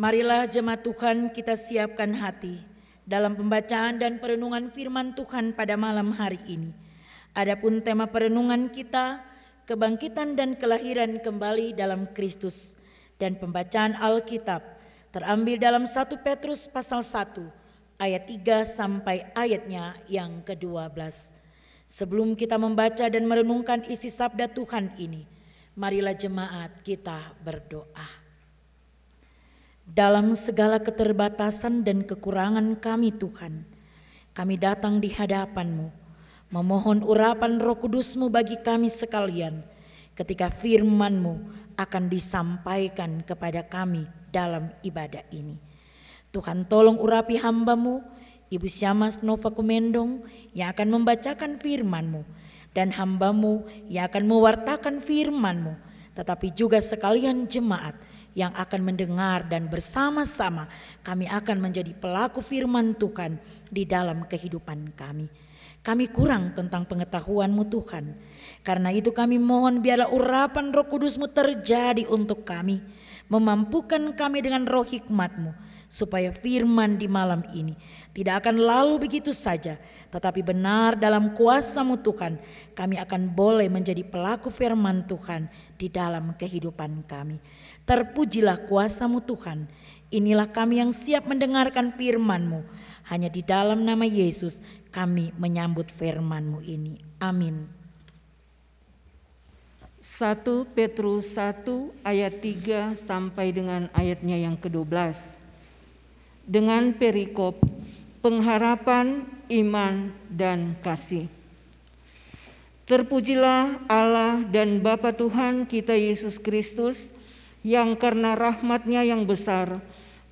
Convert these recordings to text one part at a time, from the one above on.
Marilah jemaat Tuhan kita siapkan hati dalam pembacaan dan perenungan firman Tuhan pada malam hari ini. Adapun tema perenungan kita, kebangkitan dan kelahiran kembali dalam Kristus. Dan pembacaan Alkitab terambil dalam 1 Petrus pasal 1 ayat 3 sampai ayatnya yang ke-12. Sebelum kita membaca dan merenungkan isi sabda Tuhan ini, marilah jemaat kita berdoa. Dalam segala keterbatasan dan kekurangan kami Tuhan, kami datang di hadapan-Mu, memohon urapan roh kudus-Mu bagi kami sekalian ketika firman-Mu akan disampaikan kepada kami dalam ibadah ini. Tuhan tolong urapi hamba-Mu, Ibu Syamas Nova Kumendong yang akan membacakan firman-Mu, dan hamba-Mu yang akan mewartakan firman-Mu, tetapi juga sekalian jemaat yang akan mendengar dan bersama-sama kami akan menjadi pelaku firman Tuhan di dalam kehidupan kami. Kami kurang tentang pengetahuan-Mu Tuhan. Karena itu kami mohon biarlah urapan roh kudus-Mu terjadi untuk kami. Memampukan kami dengan roh hikmat-Mu supaya firman di malam ini tidak akan lalu begitu saja, tetapi benar dalam kuasamu Tuhan, kami akan boleh menjadi pelaku firman Tuhan di dalam kehidupan kami. Terpujilah kuasamu Tuhan, inilah kami yang siap mendengarkan firmanmu. Hanya di dalam nama Yesus kami menyambut firmanmu ini. Amin. 1 Petrus 1 ayat 3 sampai dengan ayatnya yang ke-12 dengan perikop pengharapan, iman, dan kasih. Terpujilah Allah dan Bapa Tuhan kita Yesus Kristus yang karena rahmatnya yang besar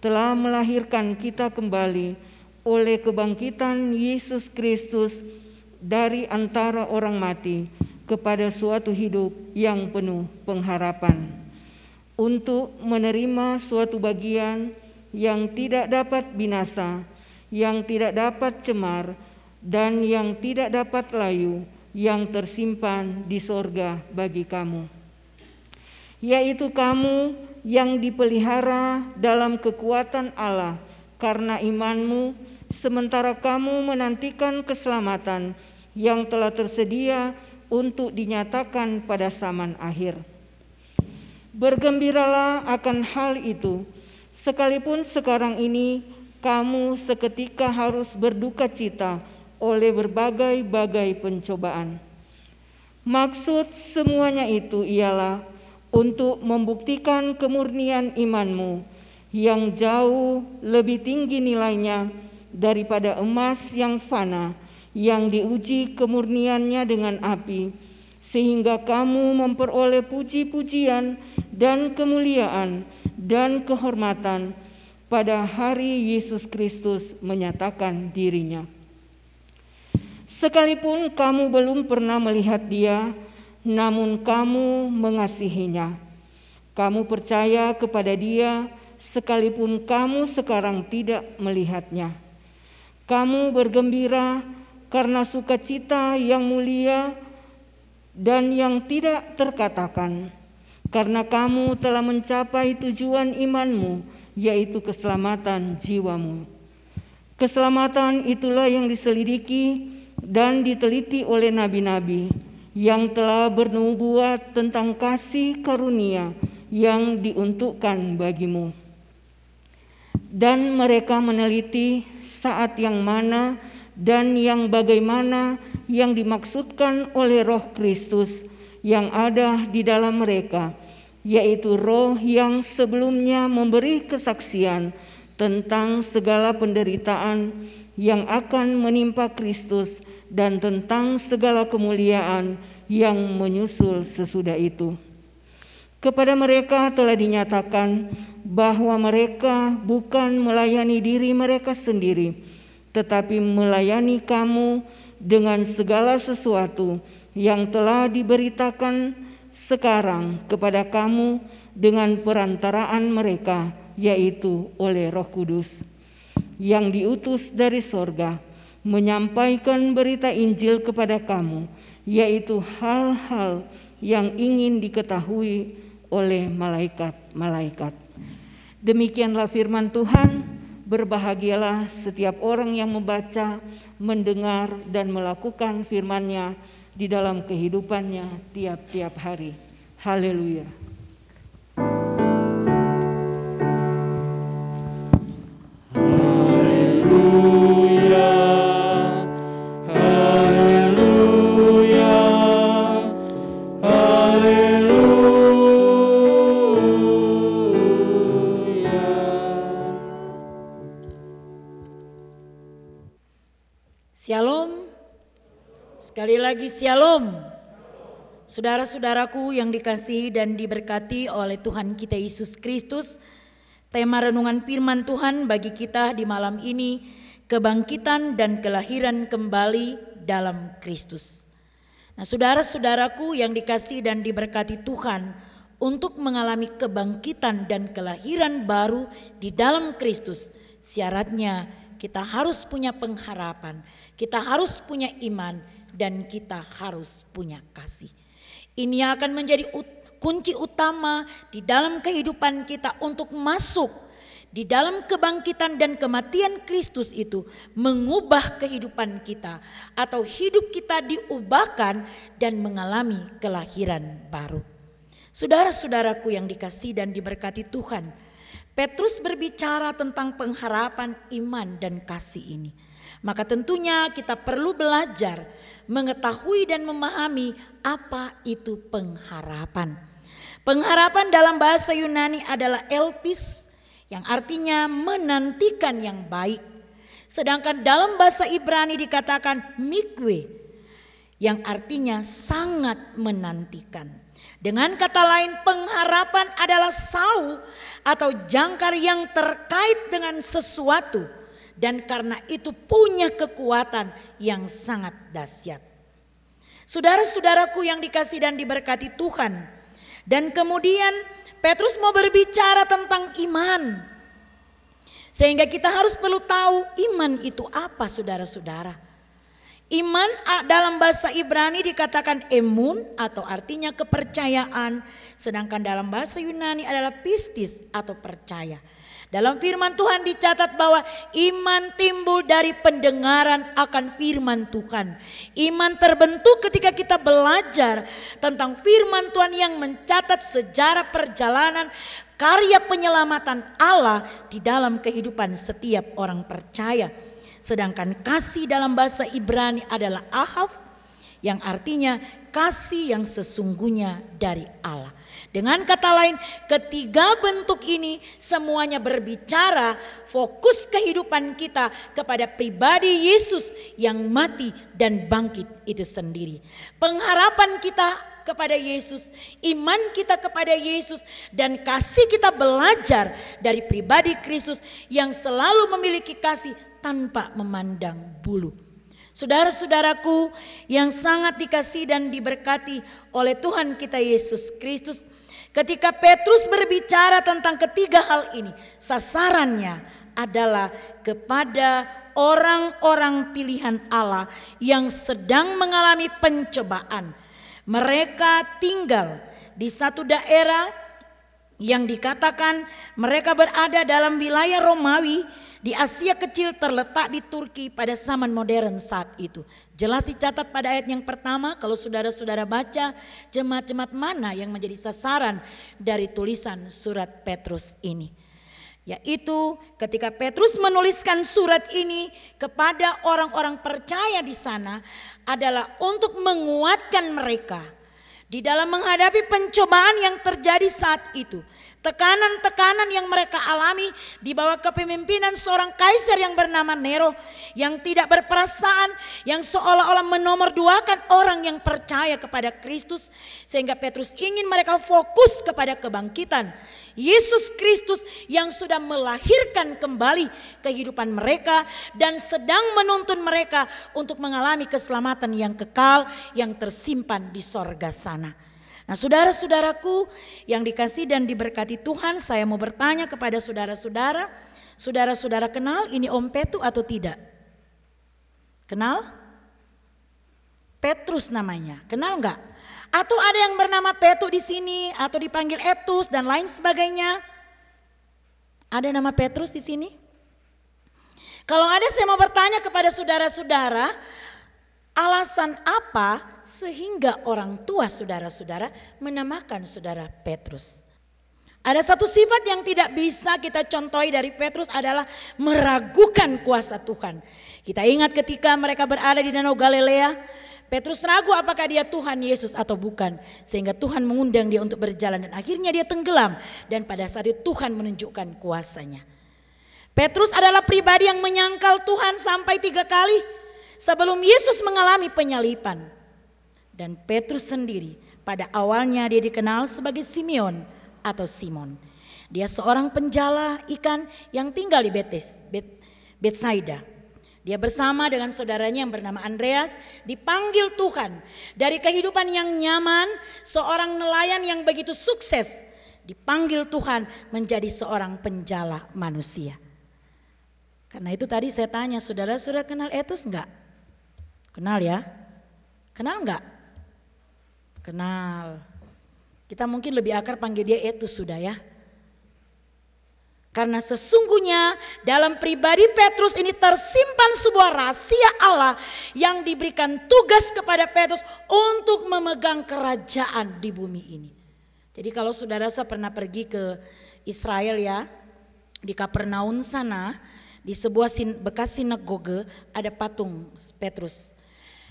telah melahirkan kita kembali oleh kebangkitan Yesus Kristus dari antara orang mati kepada suatu hidup yang penuh pengharapan untuk menerima suatu bagian yang tidak dapat binasa, yang tidak dapat cemar, dan yang tidak dapat layu, yang tersimpan di sorga bagi kamu. Yaitu kamu yang dipelihara dalam kekuatan Allah karena imanmu, sementara kamu menantikan keselamatan yang telah tersedia untuk dinyatakan pada zaman akhir. Bergembiralah akan hal itu, Sekalipun sekarang ini kamu seketika harus berduka cita oleh berbagai-bagai pencobaan. Maksud semuanya itu ialah untuk membuktikan kemurnian imanmu yang jauh lebih tinggi nilainya daripada emas yang fana yang diuji kemurniannya dengan api sehingga kamu memperoleh puji-pujian dan kemuliaan dan kehormatan pada hari Yesus Kristus menyatakan dirinya. Sekalipun kamu belum pernah melihat Dia, namun kamu mengasihinya. Kamu percaya kepada Dia, sekalipun kamu sekarang tidak melihatnya. Kamu bergembira karena sukacita yang mulia dan yang tidak terkatakan karena kamu telah mencapai tujuan imanmu, yaitu keselamatan jiwamu. Keselamatan itulah yang diselidiki dan diteliti oleh nabi-nabi yang telah bernubuat tentang kasih karunia yang diuntukkan bagimu. Dan mereka meneliti saat yang mana dan yang bagaimana yang dimaksudkan oleh Roh Kristus yang ada di dalam mereka, yaitu roh yang sebelumnya memberi kesaksian tentang segala penderitaan yang akan menimpa Kristus dan tentang segala kemuliaan yang menyusul sesudah itu. Kepada mereka telah dinyatakan bahwa mereka bukan melayani diri mereka sendiri, tetapi melayani kamu dengan segala sesuatu yang telah diberitakan sekarang kepada kamu dengan perantaraan mereka, yaitu oleh Roh Kudus yang diutus dari sorga, menyampaikan berita Injil kepada kamu, yaitu hal-hal yang ingin diketahui oleh malaikat-malaikat. Demikianlah firman Tuhan, berbahagialah setiap orang yang membaca, mendengar, dan melakukan firman-Nya di dalam kehidupannya tiap-tiap hari. Haleluya. Shalom. Sekali lagi shalom. Saudara-saudaraku yang dikasihi dan diberkati oleh Tuhan kita Yesus Kristus, tema renungan firman Tuhan bagi kita di malam ini kebangkitan dan kelahiran kembali dalam Kristus. Nah, saudara-saudaraku yang dikasihi dan diberkati Tuhan, untuk mengalami kebangkitan dan kelahiran baru di dalam Kristus, syaratnya kita harus punya pengharapan, kita harus punya iman, dan kita harus punya kasih. Ini akan menjadi kunci utama di dalam kehidupan kita untuk masuk di dalam kebangkitan dan kematian Kristus itu mengubah kehidupan kita atau hidup kita diubahkan dan mengalami kelahiran baru. Saudara-saudaraku yang dikasih dan diberkati Tuhan, Petrus berbicara tentang pengharapan iman dan kasih ini. Maka tentunya kita perlu belajar mengetahui dan memahami apa itu pengharapan. Pengharapan dalam bahasa Yunani adalah elpis yang artinya menantikan yang baik. Sedangkan dalam bahasa Ibrani dikatakan mikwe yang artinya sangat menantikan. Dengan kata lain pengharapan adalah sau atau jangkar yang terkait dengan sesuatu dan karena itu punya kekuatan yang sangat dahsyat. Saudara-saudaraku yang dikasih dan diberkati Tuhan. Dan kemudian Petrus mau berbicara tentang iman. Sehingga kita harus perlu tahu iman itu apa saudara-saudara. Iman dalam bahasa Ibrani dikatakan emun atau artinya kepercayaan. Sedangkan dalam bahasa Yunani adalah pistis atau percaya. Dalam firman Tuhan dicatat bahwa iman timbul dari pendengaran akan firman Tuhan. Iman terbentuk ketika kita belajar tentang firman Tuhan yang mencatat sejarah perjalanan karya penyelamatan Allah di dalam kehidupan setiap orang percaya. Sedangkan kasih dalam bahasa Ibrani adalah ahaf yang artinya kasih yang sesungguhnya dari Allah. Dengan kata lain, ketiga bentuk ini semuanya berbicara fokus kehidupan kita kepada pribadi Yesus yang mati dan bangkit itu sendiri. Pengharapan kita kepada Yesus, iman kita kepada Yesus, dan kasih kita belajar dari pribadi Kristus yang selalu memiliki kasih tanpa memandang bulu. Saudara-saudaraku yang sangat dikasih dan diberkati oleh Tuhan kita Yesus Kristus, ketika Petrus berbicara tentang ketiga hal ini, sasarannya adalah kepada orang-orang pilihan Allah yang sedang mengalami pencobaan. Mereka tinggal di satu daerah yang dikatakan mereka berada dalam wilayah Romawi di Asia Kecil terletak di Turki pada zaman modern saat itu. Jelas dicatat pada ayat yang pertama kalau saudara-saudara baca jemaat-jemaat mana yang menjadi sasaran dari tulisan surat Petrus ini. Yaitu ketika Petrus menuliskan surat ini kepada orang-orang percaya di sana adalah untuk menguatkan mereka di dalam menghadapi pencobaan yang terjadi saat itu. Tekanan-tekanan yang mereka alami di bawah kepemimpinan seorang kaisar yang bernama Nero yang tidak berperasaan, yang seolah-olah menomorduakan orang yang percaya kepada Kristus sehingga Petrus ingin mereka fokus kepada kebangkitan Yesus Kristus yang sudah melahirkan kembali kehidupan mereka dan sedang menuntun mereka untuk mengalami keselamatan yang kekal yang tersimpan di sorga sana. Nah saudara-saudaraku yang dikasih dan diberkati Tuhan saya mau bertanya kepada saudara-saudara. Saudara-saudara kenal ini Om Petu atau tidak? Kenal? Petrus namanya, kenal nggak? Atau ada yang bernama Petu di sini atau dipanggil Etus dan lain sebagainya? Ada nama Petrus di sini? Kalau ada saya mau bertanya kepada saudara-saudara, alasan apa sehingga orang tua saudara-saudara menamakan saudara Petrus? Ada satu sifat yang tidak bisa kita contohi dari Petrus adalah meragukan kuasa Tuhan. Kita ingat ketika mereka berada di Danau Galilea, Petrus ragu apakah dia Tuhan Yesus atau bukan. Sehingga Tuhan mengundang dia untuk berjalan dan akhirnya dia tenggelam. Dan pada saat itu Tuhan menunjukkan kuasanya. Petrus adalah pribadi yang menyangkal Tuhan sampai tiga kali sebelum Yesus mengalami penyalipan. Dan Petrus sendiri pada awalnya dia dikenal sebagai Simeon atau Simon. Dia seorang penjala ikan yang tinggal di Betes, Bet, Betsaida. Dia bersama dengan saudaranya yang bernama Andreas dipanggil Tuhan dari kehidupan yang nyaman, seorang nelayan yang begitu sukses dipanggil Tuhan menjadi seorang penjala manusia. Karena itu tadi saya tanya, saudara sudah kenal etos enggak? Kenal ya? Kenal enggak? Kenal. Kita mungkin lebih akar panggil dia etos sudah ya. Karena sesungguhnya dalam pribadi Petrus ini tersimpan sebuah rahasia Allah yang diberikan tugas kepada Petrus untuk memegang kerajaan di bumi ini. Jadi kalau saudara saya pernah pergi ke Israel ya, di Kapernaum sana, di sebuah bekas sinagoge ada patung Petrus.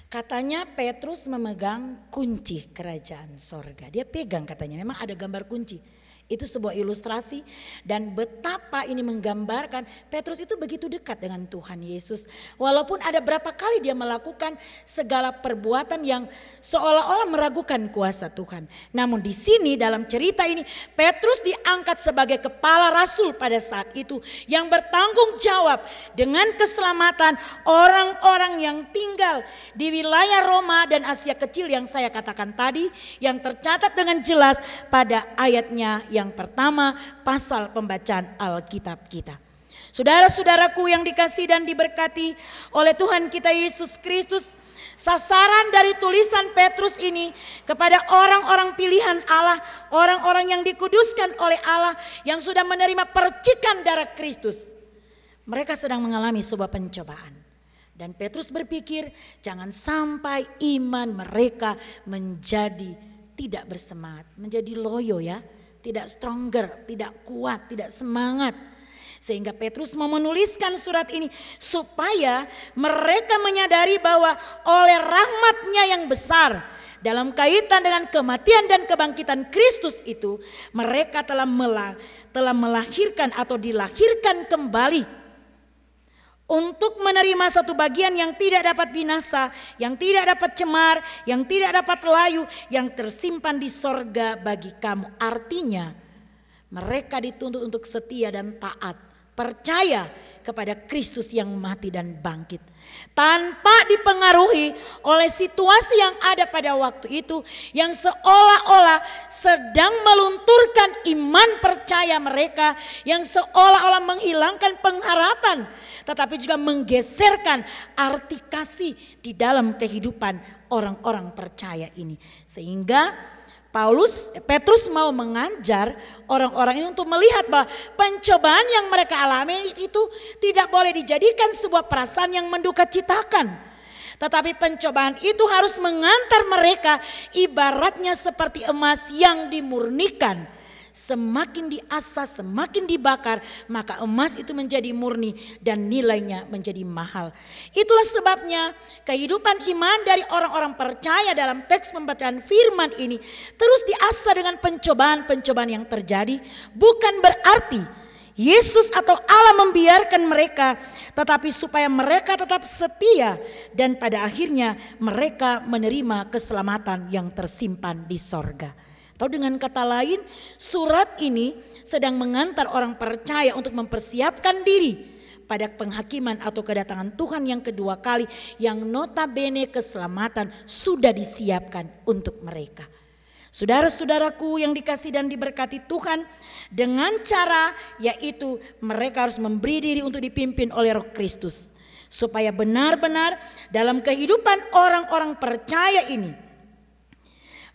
Katanya Petrus memegang kunci kerajaan sorga. Dia pegang katanya, memang ada gambar kunci. Itu sebuah ilustrasi dan betapa ini menggambarkan Petrus itu begitu dekat dengan Tuhan Yesus. Walaupun ada berapa kali dia melakukan segala perbuatan yang seolah-olah meragukan kuasa Tuhan. Namun di sini dalam cerita ini Petrus diangkat sebagai kepala rasul pada saat itu yang bertanggung jawab dengan keselamatan orang-orang yang tinggal di wilayah Roma dan Asia Kecil yang saya katakan tadi yang tercatat dengan jelas pada ayatnya yang pertama pasal pembacaan Alkitab kita. Saudara-saudaraku yang dikasih dan diberkati oleh Tuhan kita Yesus Kristus, sasaran dari tulisan Petrus ini kepada orang-orang pilihan Allah, orang-orang yang dikuduskan oleh Allah yang sudah menerima percikan darah Kristus. Mereka sedang mengalami sebuah pencobaan. Dan Petrus berpikir jangan sampai iman mereka menjadi tidak bersemangat, menjadi loyo ya tidak stronger, tidak kuat, tidak semangat. Sehingga Petrus mau menuliskan surat ini supaya mereka menyadari bahwa oleh rahmatnya yang besar dalam kaitan dengan kematian dan kebangkitan Kristus itu mereka telah telah melahirkan atau dilahirkan kembali untuk menerima satu bagian yang tidak dapat binasa, yang tidak dapat cemar, yang tidak dapat layu, yang tersimpan di sorga bagi kamu. Artinya mereka dituntut untuk setia dan taat, percaya kepada Kristus yang mati dan bangkit. Tanpa dipengaruhi oleh situasi yang ada pada waktu itu yang seolah-olah sedang melunturkan iman percaya mereka yang seolah-olah menghilangkan pengharapan tetapi juga menggeserkan arti kasih di dalam kehidupan orang-orang percaya ini. Sehingga Paulus, Petrus mau mengajar orang-orang ini untuk melihat bahwa pencobaan yang mereka alami itu tidak boleh dijadikan sebuah perasaan yang menduka citakan. Tetapi pencobaan itu harus mengantar mereka ibaratnya seperti emas yang dimurnikan semakin diasah, semakin dibakar, maka emas itu menjadi murni dan nilainya menjadi mahal. Itulah sebabnya kehidupan iman dari orang-orang percaya dalam teks pembacaan firman ini terus diasah dengan pencobaan-pencobaan yang terjadi, bukan berarti Yesus atau Allah membiarkan mereka, tetapi supaya mereka tetap setia, dan pada akhirnya mereka menerima keselamatan yang tersimpan di sorga. Atau dengan kata lain, surat ini sedang mengantar orang percaya untuk mempersiapkan diri pada penghakiman atau kedatangan Tuhan yang kedua kali yang notabene keselamatan sudah disiapkan untuk mereka. Saudara-saudaraku yang dikasih dan diberkati Tuhan dengan cara yaitu mereka harus memberi diri untuk dipimpin oleh Roh Kristus supaya benar-benar dalam kehidupan orang-orang percaya ini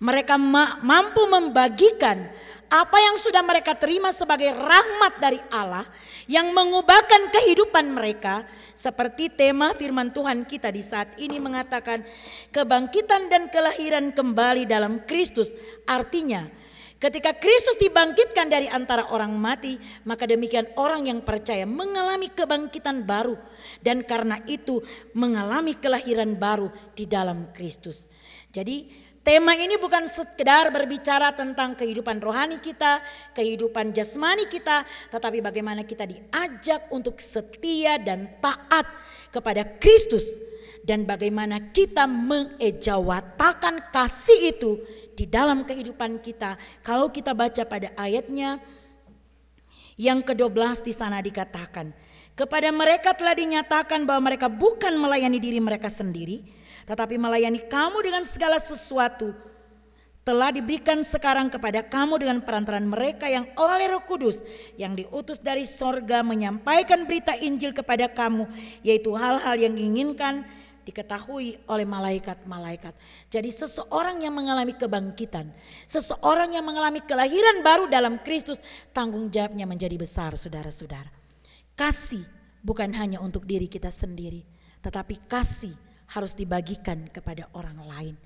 Mereka ma mampu membagikan apa yang sudah mereka terima sebagai rahmat dari Allah yang mengubahkan kehidupan mereka seperti tema firman Tuhan kita di saat ini mengatakan kebangkitan dan kelahiran kembali dalam Kristus artinya Ketika Kristus dibangkitkan dari antara orang mati, maka demikian orang yang percaya mengalami kebangkitan baru dan karena itu mengalami kelahiran baru di dalam Kristus. Jadi tema ini bukan sekedar berbicara tentang kehidupan rohani kita, kehidupan jasmani kita, tetapi bagaimana kita diajak untuk setia dan taat kepada Kristus dan bagaimana kita mengejawatakan kasih itu di dalam kehidupan kita. Kalau kita baca pada ayatnya yang ke-12 di sana dikatakan, kepada mereka telah dinyatakan bahwa mereka bukan melayani diri mereka sendiri, tetapi melayani kamu dengan segala sesuatu telah diberikan sekarang kepada kamu dengan perantaran mereka yang oleh Roh Kudus yang diutus dari sorga menyampaikan berita Injil kepada kamu, yaitu hal-hal yang diinginkan diketahui oleh malaikat-malaikat. Jadi seseorang yang mengalami kebangkitan, seseorang yang mengalami kelahiran baru dalam Kristus, tanggung jawabnya menjadi besar saudara-saudara. Kasih bukan hanya untuk diri kita sendiri, tetapi kasih harus dibagikan kepada orang lain.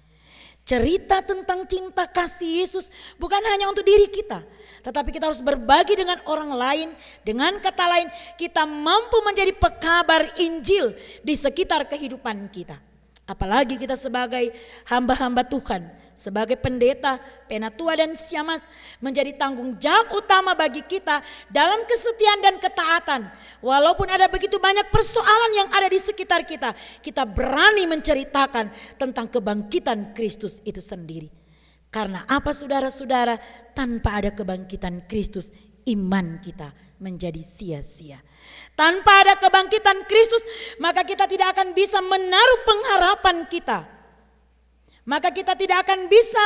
Cerita tentang cinta kasih Yesus bukan hanya untuk diri kita, tetapi kita harus berbagi dengan orang lain. Dengan kata lain, kita mampu menjadi pekabar Injil di sekitar kehidupan kita. Apalagi kita sebagai hamba-hamba Tuhan, sebagai pendeta, penatua dan siamas menjadi tanggung jawab utama bagi kita dalam kesetiaan dan ketaatan. Walaupun ada begitu banyak persoalan yang ada di sekitar kita, kita berani menceritakan tentang kebangkitan Kristus itu sendiri. Karena apa saudara-saudara, tanpa ada kebangkitan Kristus, iman kita menjadi sia-sia. Tanpa ada kebangkitan Kristus, maka kita tidak akan bisa menaruh pengharapan kita. Maka kita tidak akan bisa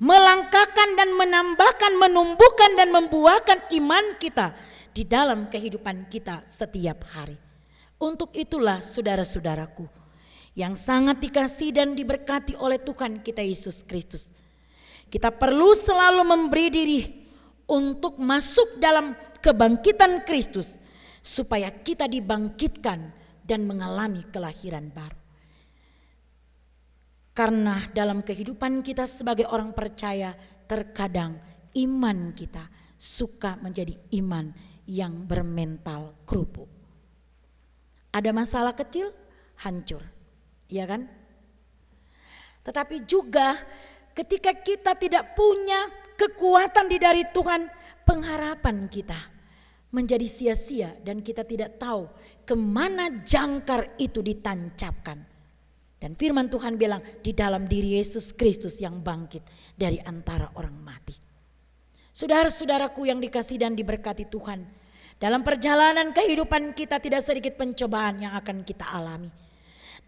melangkahkan dan menambahkan, menumbuhkan dan membuahkan iman kita di dalam kehidupan kita setiap hari. Untuk itulah saudara-saudaraku yang sangat dikasih dan diberkati oleh Tuhan kita Yesus Kristus. Kita perlu selalu memberi diri untuk masuk dalam kebangkitan Kristus supaya kita dibangkitkan dan mengalami kelahiran baru. Karena dalam kehidupan kita sebagai orang percaya, terkadang iman kita suka menjadi iman yang bermental kerupuk. Ada masalah kecil, hancur. Iya kan? Tetapi juga ketika kita tidak punya kekuatan di dari Tuhan, pengharapan kita menjadi sia-sia dan kita tidak tahu ke mana jangkar itu ditancapkan. Dan firman Tuhan bilang di dalam diri Yesus Kristus yang bangkit dari antara orang mati. Saudara-saudaraku yang dikasih dan diberkati Tuhan. Dalam perjalanan kehidupan kita tidak sedikit pencobaan yang akan kita alami.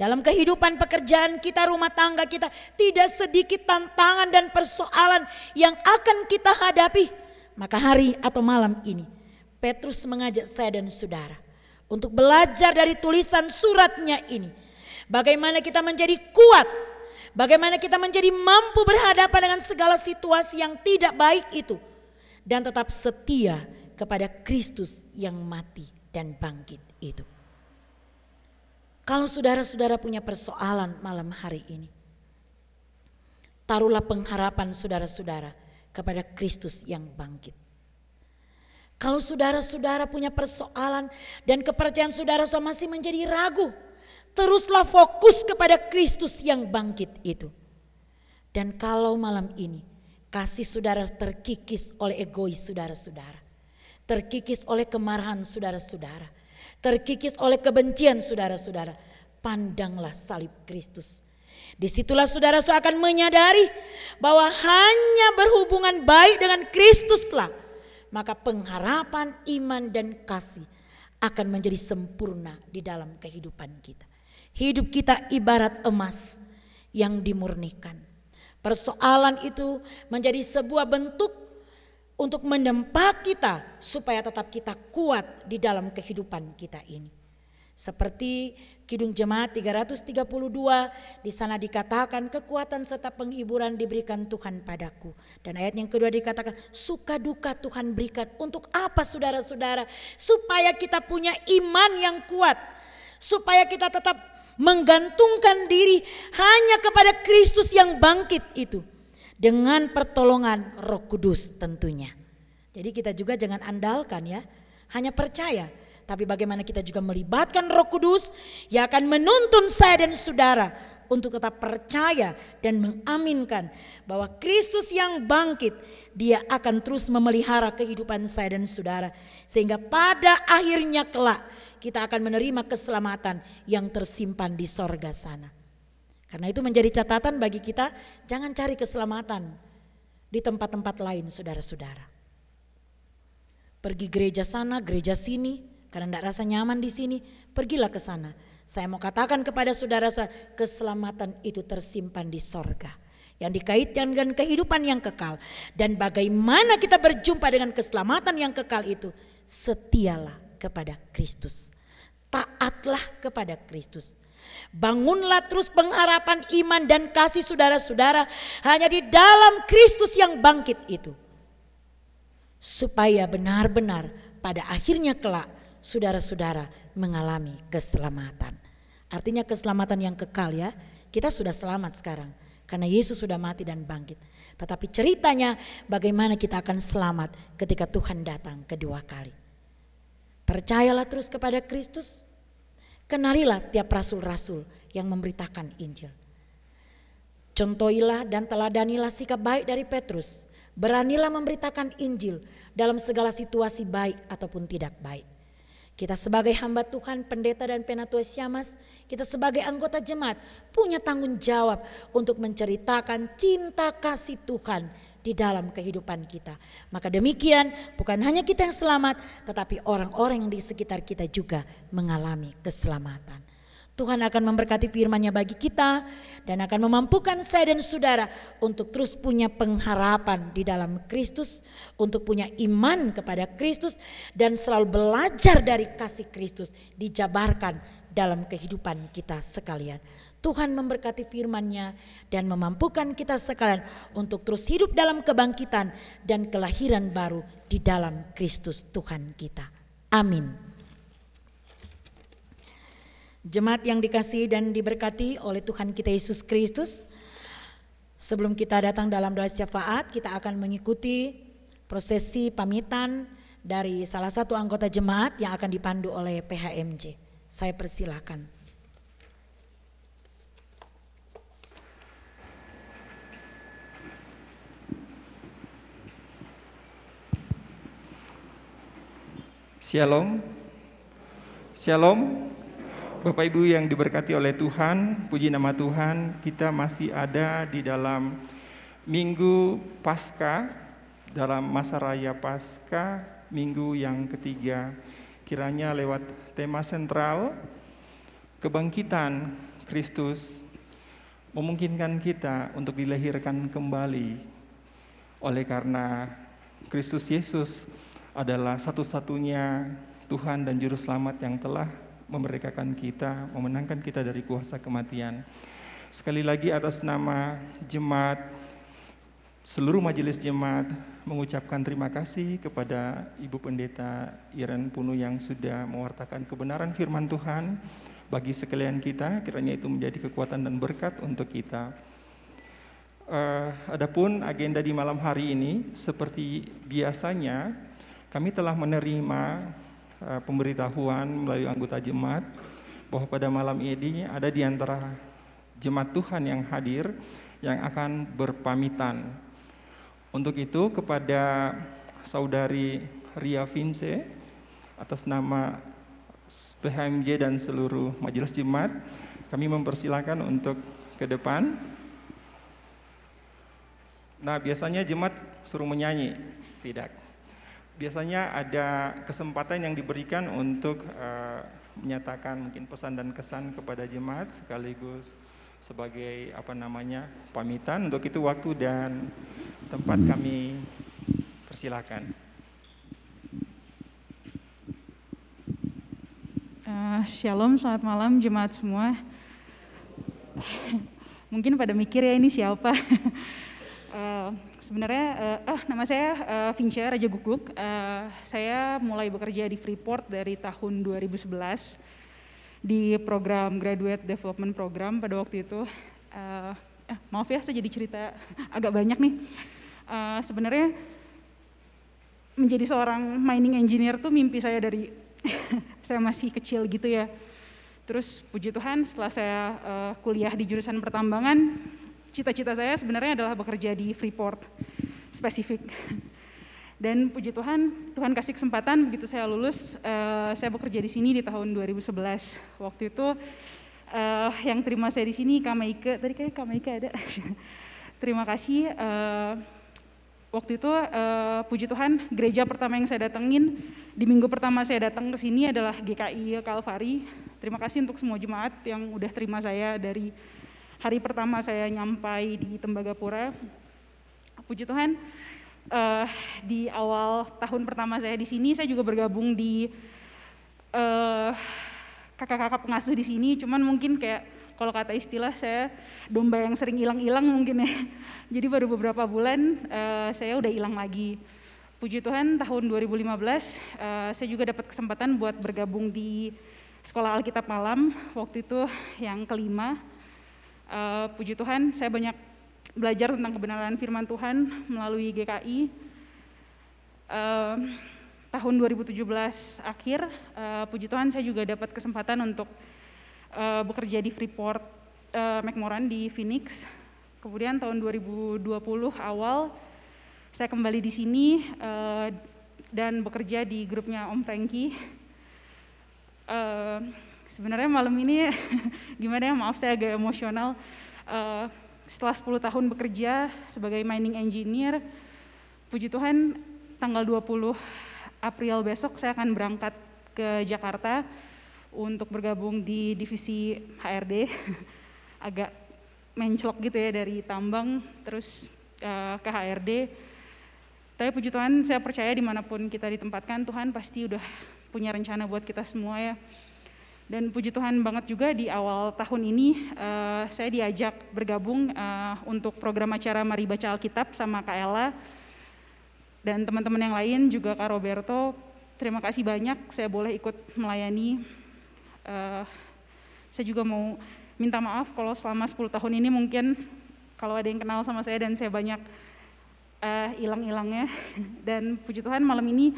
Dalam kehidupan pekerjaan kita, rumah tangga kita, tidak sedikit tantangan dan persoalan yang akan kita hadapi. Maka hari atau malam ini Petrus mengajak saya dan saudara untuk belajar dari tulisan suratnya ini. Bagaimana kita menjadi kuat, bagaimana kita menjadi mampu berhadapan dengan segala situasi yang tidak baik itu. Dan tetap setia kepada Kristus yang mati dan bangkit itu. Kalau saudara-saudara punya persoalan malam hari ini, taruhlah pengharapan saudara-saudara kepada Kristus yang bangkit. Kalau saudara-saudara punya persoalan dan kepercayaan saudara masih menjadi ragu, teruslah fokus kepada Kristus yang bangkit itu. Dan kalau malam ini kasih saudara terkikis oleh egois saudara-saudara, terkikis oleh kemarahan saudara-saudara, terkikis oleh kebencian saudara-saudara, pandanglah salib Kristus. Di situlah saudara akan menyadari bahwa hanya berhubungan baik dengan Kristuslah maka pengharapan, iman, dan kasih akan menjadi sempurna di dalam kehidupan kita. Hidup kita ibarat emas yang dimurnikan. Persoalan itu menjadi sebuah bentuk untuk menempa kita supaya tetap kita kuat di dalam kehidupan kita ini. Seperti Kidung Jemaat 332, di sana dikatakan kekuatan serta penghiburan diberikan Tuhan padaku. Dan ayat yang kedua dikatakan suka duka Tuhan berikan. Untuk apa saudara-saudara? Supaya kita punya iman yang kuat. Supaya kita tetap menggantungkan diri hanya kepada Kristus yang bangkit itu. Dengan pertolongan roh kudus tentunya. Jadi kita juga jangan andalkan ya. Hanya percaya tapi bagaimana kita juga melibatkan Roh Kudus yang akan menuntun saya dan saudara untuk tetap percaya dan mengaminkan bahwa Kristus yang bangkit, Dia akan terus memelihara kehidupan saya dan saudara, sehingga pada akhirnya kelak kita akan menerima keselamatan yang tersimpan di sorga sana. Karena itu menjadi catatan bagi kita, jangan cari keselamatan di tempat-tempat lain, saudara-saudara. Pergi gereja sana, gereja sini, karena tidak rasa nyaman di sini, pergilah ke sana. Saya mau katakan kepada saudara-saudara, keselamatan itu tersimpan di sorga. Yang dikaitkan dengan kehidupan yang kekal. Dan bagaimana kita berjumpa dengan keselamatan yang kekal itu. Setialah kepada Kristus. Taatlah kepada Kristus. Bangunlah terus pengharapan iman dan kasih saudara-saudara hanya di dalam Kristus yang bangkit itu. Supaya benar-benar pada akhirnya kelak saudara-saudara mengalami keselamatan. Artinya keselamatan yang kekal ya. Kita sudah selamat sekarang karena Yesus sudah mati dan bangkit. Tetapi ceritanya bagaimana kita akan selamat ketika Tuhan datang kedua kali. Percayalah terus kepada Kristus. Kenalilah tiap rasul-rasul yang memberitakan Injil. Contohilah dan teladanilah sikap baik dari Petrus. Beranilah memberitakan Injil dalam segala situasi baik ataupun tidak baik. Kita sebagai hamba Tuhan, pendeta dan penatua Syamas, kita sebagai anggota jemaat punya tanggung jawab untuk menceritakan cinta kasih Tuhan di dalam kehidupan kita. Maka demikian bukan hanya kita yang selamat, tetapi orang-orang di sekitar kita juga mengalami keselamatan. Tuhan akan memberkati firman-Nya bagi kita dan akan memampukan saya dan saudara untuk terus punya pengharapan di dalam Kristus, untuk punya iman kepada Kristus dan selalu belajar dari kasih Kristus dijabarkan dalam kehidupan kita sekalian. Tuhan memberkati firman-Nya dan memampukan kita sekalian untuk terus hidup dalam kebangkitan dan kelahiran baru di dalam Kristus Tuhan kita. Amin. Jemaat yang dikasih dan diberkati oleh Tuhan kita Yesus Kristus. Sebelum kita datang dalam doa syafaat, kita akan mengikuti prosesi pamitan dari salah satu anggota jemaat yang akan dipandu oleh PHMJ. Saya persilahkan. Shalom. Shalom. Bapak Ibu yang diberkati oleh Tuhan, puji nama Tuhan, kita masih ada di dalam Minggu Pasca, dalam masa raya Pasca, minggu yang ketiga. Kiranya lewat tema sentral, kebangkitan Kristus, memungkinkan kita untuk dilahirkan kembali. Oleh karena Kristus Yesus adalah satu-satunya Tuhan dan Juru Selamat yang telah memerdekakan kita, memenangkan kita dari kuasa kematian. Sekali lagi atas nama jemaat, seluruh majelis jemaat mengucapkan terima kasih kepada Ibu Pendeta Iren Punu yang sudah mewartakan kebenaran firman Tuhan bagi sekalian kita, kiranya itu menjadi kekuatan dan berkat untuk kita. Uh, adapun agenda di malam hari ini, seperti biasanya, kami telah menerima Eh, pemberitahuan melalui anggota jemaat bahwa pada malam ini ada di antara jemaat Tuhan yang hadir yang akan berpamitan. Untuk itu kepada saudari Ria Vince atas nama PHMJ dan seluruh majelis jemaat kami mempersilahkan untuk ke depan. Nah, biasanya jemaat suruh menyanyi, tidak biasanya ada kesempatan yang diberikan untuk uh, menyatakan mungkin pesan dan kesan kepada jemaat sekaligus sebagai apa namanya pamitan untuk itu waktu dan tempat kami persilakan. Uh, shalom, selamat malam jemaat semua. Mungkin pada mikir ya ini siapa. uh, sebenarnya, uh, oh, nama saya uh, Vinca Raja Guguk. Uh, saya mulai bekerja di Freeport dari tahun 2011 di program Graduate Development Program pada waktu itu. Uh, eh, maaf ya, saya jadi cerita agak banyak nih. Uh, sebenarnya menjadi seorang mining engineer tuh mimpi saya dari saya masih kecil gitu ya. Terus puji Tuhan setelah saya uh, kuliah di jurusan pertambangan, cita-cita saya sebenarnya adalah bekerja di Freeport spesifik. Dan puji Tuhan, Tuhan kasih kesempatan begitu saya lulus, uh, saya bekerja di sini di tahun 2011. Waktu itu uh, yang terima saya di sini Kamaike, tadi kayak Kamaike ada. terima kasih. Uh, waktu itu uh, puji Tuhan, gereja pertama yang saya datengin di minggu pertama saya datang ke sini adalah GKI Kalvari. Terima kasih untuk semua jemaat yang udah terima saya dari hari pertama saya nyampai di Tembagapura. Puji Tuhan, uh, di awal tahun pertama saya di sini saya juga bergabung di kakak kakak-kakak pengasuh di sini. Cuman mungkin kayak kalau kata istilah saya domba yang sering hilang-hilang mungkin ya. Jadi baru beberapa bulan uh, saya udah hilang lagi. Puji Tuhan tahun 2015 uh, saya juga dapat kesempatan buat bergabung di sekolah Alkitab malam waktu itu yang kelima uh, puji Tuhan saya banyak belajar tentang kebenaran firman Tuhan melalui GKI. Uh, tahun 2017 akhir, uh, puji Tuhan saya juga dapat kesempatan untuk uh, bekerja di Freeport uh, McMoran di Phoenix. Kemudian tahun 2020 awal saya kembali di sini uh, dan bekerja di grupnya Om Frankie. Uh, sebenarnya malam ini gimana ya maaf saya agak emosional. Uh, setelah 10 tahun bekerja sebagai mining engineer, puji Tuhan tanggal 20 April besok saya akan berangkat ke Jakarta untuk bergabung di divisi HRD. Agak menclok gitu ya dari tambang terus uh, ke HRD. Tapi puji Tuhan saya percaya di mana pun kita ditempatkan Tuhan pasti udah punya rencana buat kita semua ya. Dan puji Tuhan banget juga di awal tahun ini uh, saya diajak bergabung uh, untuk program acara Mari Baca Alkitab sama Kak Ella dan teman-teman yang lain juga Kak Roberto. Terima kasih banyak saya boleh ikut melayani. Uh, saya juga mau minta maaf kalau selama 10 tahun ini mungkin kalau ada yang kenal sama saya dan saya banyak hilang-hilangnya. Dan puji Tuhan malam ini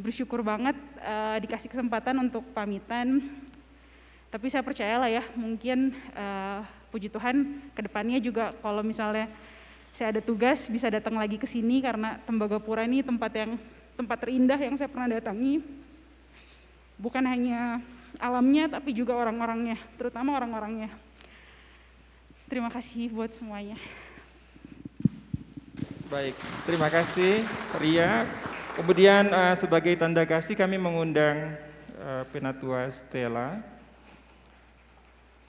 bersyukur banget uh, dikasih kesempatan untuk pamitan tapi saya percaya lah ya, mungkin uh, puji Tuhan ke depannya juga kalau misalnya saya ada tugas bisa datang lagi ke sini karena Tembagapura ini tempat yang tempat terindah yang saya pernah datangi. Bukan hanya alamnya tapi juga orang-orangnya, terutama orang-orangnya. Terima kasih buat semuanya. Baik, terima kasih Ria. Kemudian uh, sebagai tanda kasih kami mengundang uh, Penatua Stella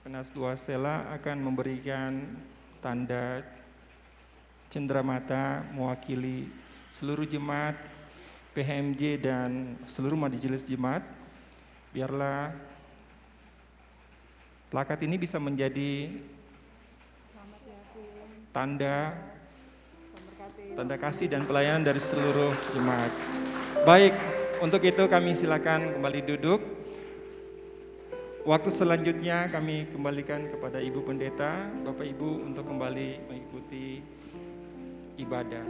Penas Dua Stella akan memberikan tanda cenderamata mewakili seluruh jemaat PHMJ dan seluruh majelis jemaat. Biarlah plakat ini bisa menjadi tanda tanda kasih dan pelayanan dari seluruh jemaat. Baik, untuk itu kami silakan kembali duduk. Waktu selanjutnya kami kembalikan kepada Ibu Pendeta, Bapak Ibu untuk kembali mengikuti ibadah.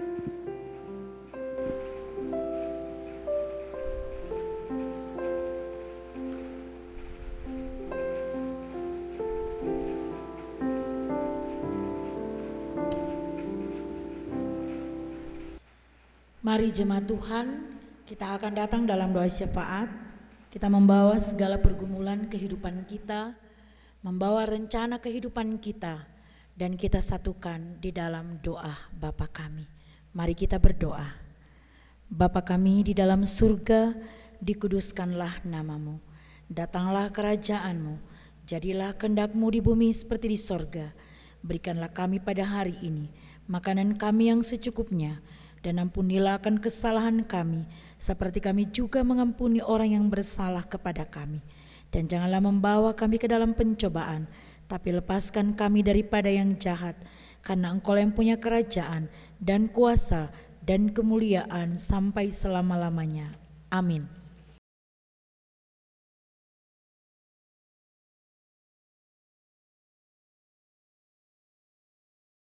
Mari jemaat Tuhan, kita akan datang dalam doa syafaat kita membawa segala pergumulan kehidupan kita, membawa rencana kehidupan kita, dan kita satukan di dalam doa Bapa kami. Mari kita berdoa. Bapa kami di dalam surga, dikuduskanlah namamu. Datanglah kerajaanmu, jadilah kehendakmu di bumi seperti di sorga. Berikanlah kami pada hari ini makanan kami yang secukupnya, dan ampunilah akan kesalahan kami, seperti kami juga mengampuni orang yang bersalah kepada kami. Dan janganlah membawa kami ke dalam pencobaan, tapi lepaskan kami daripada yang jahat, karena engkau yang punya kerajaan dan kuasa dan kemuliaan sampai selama-lamanya. Amin.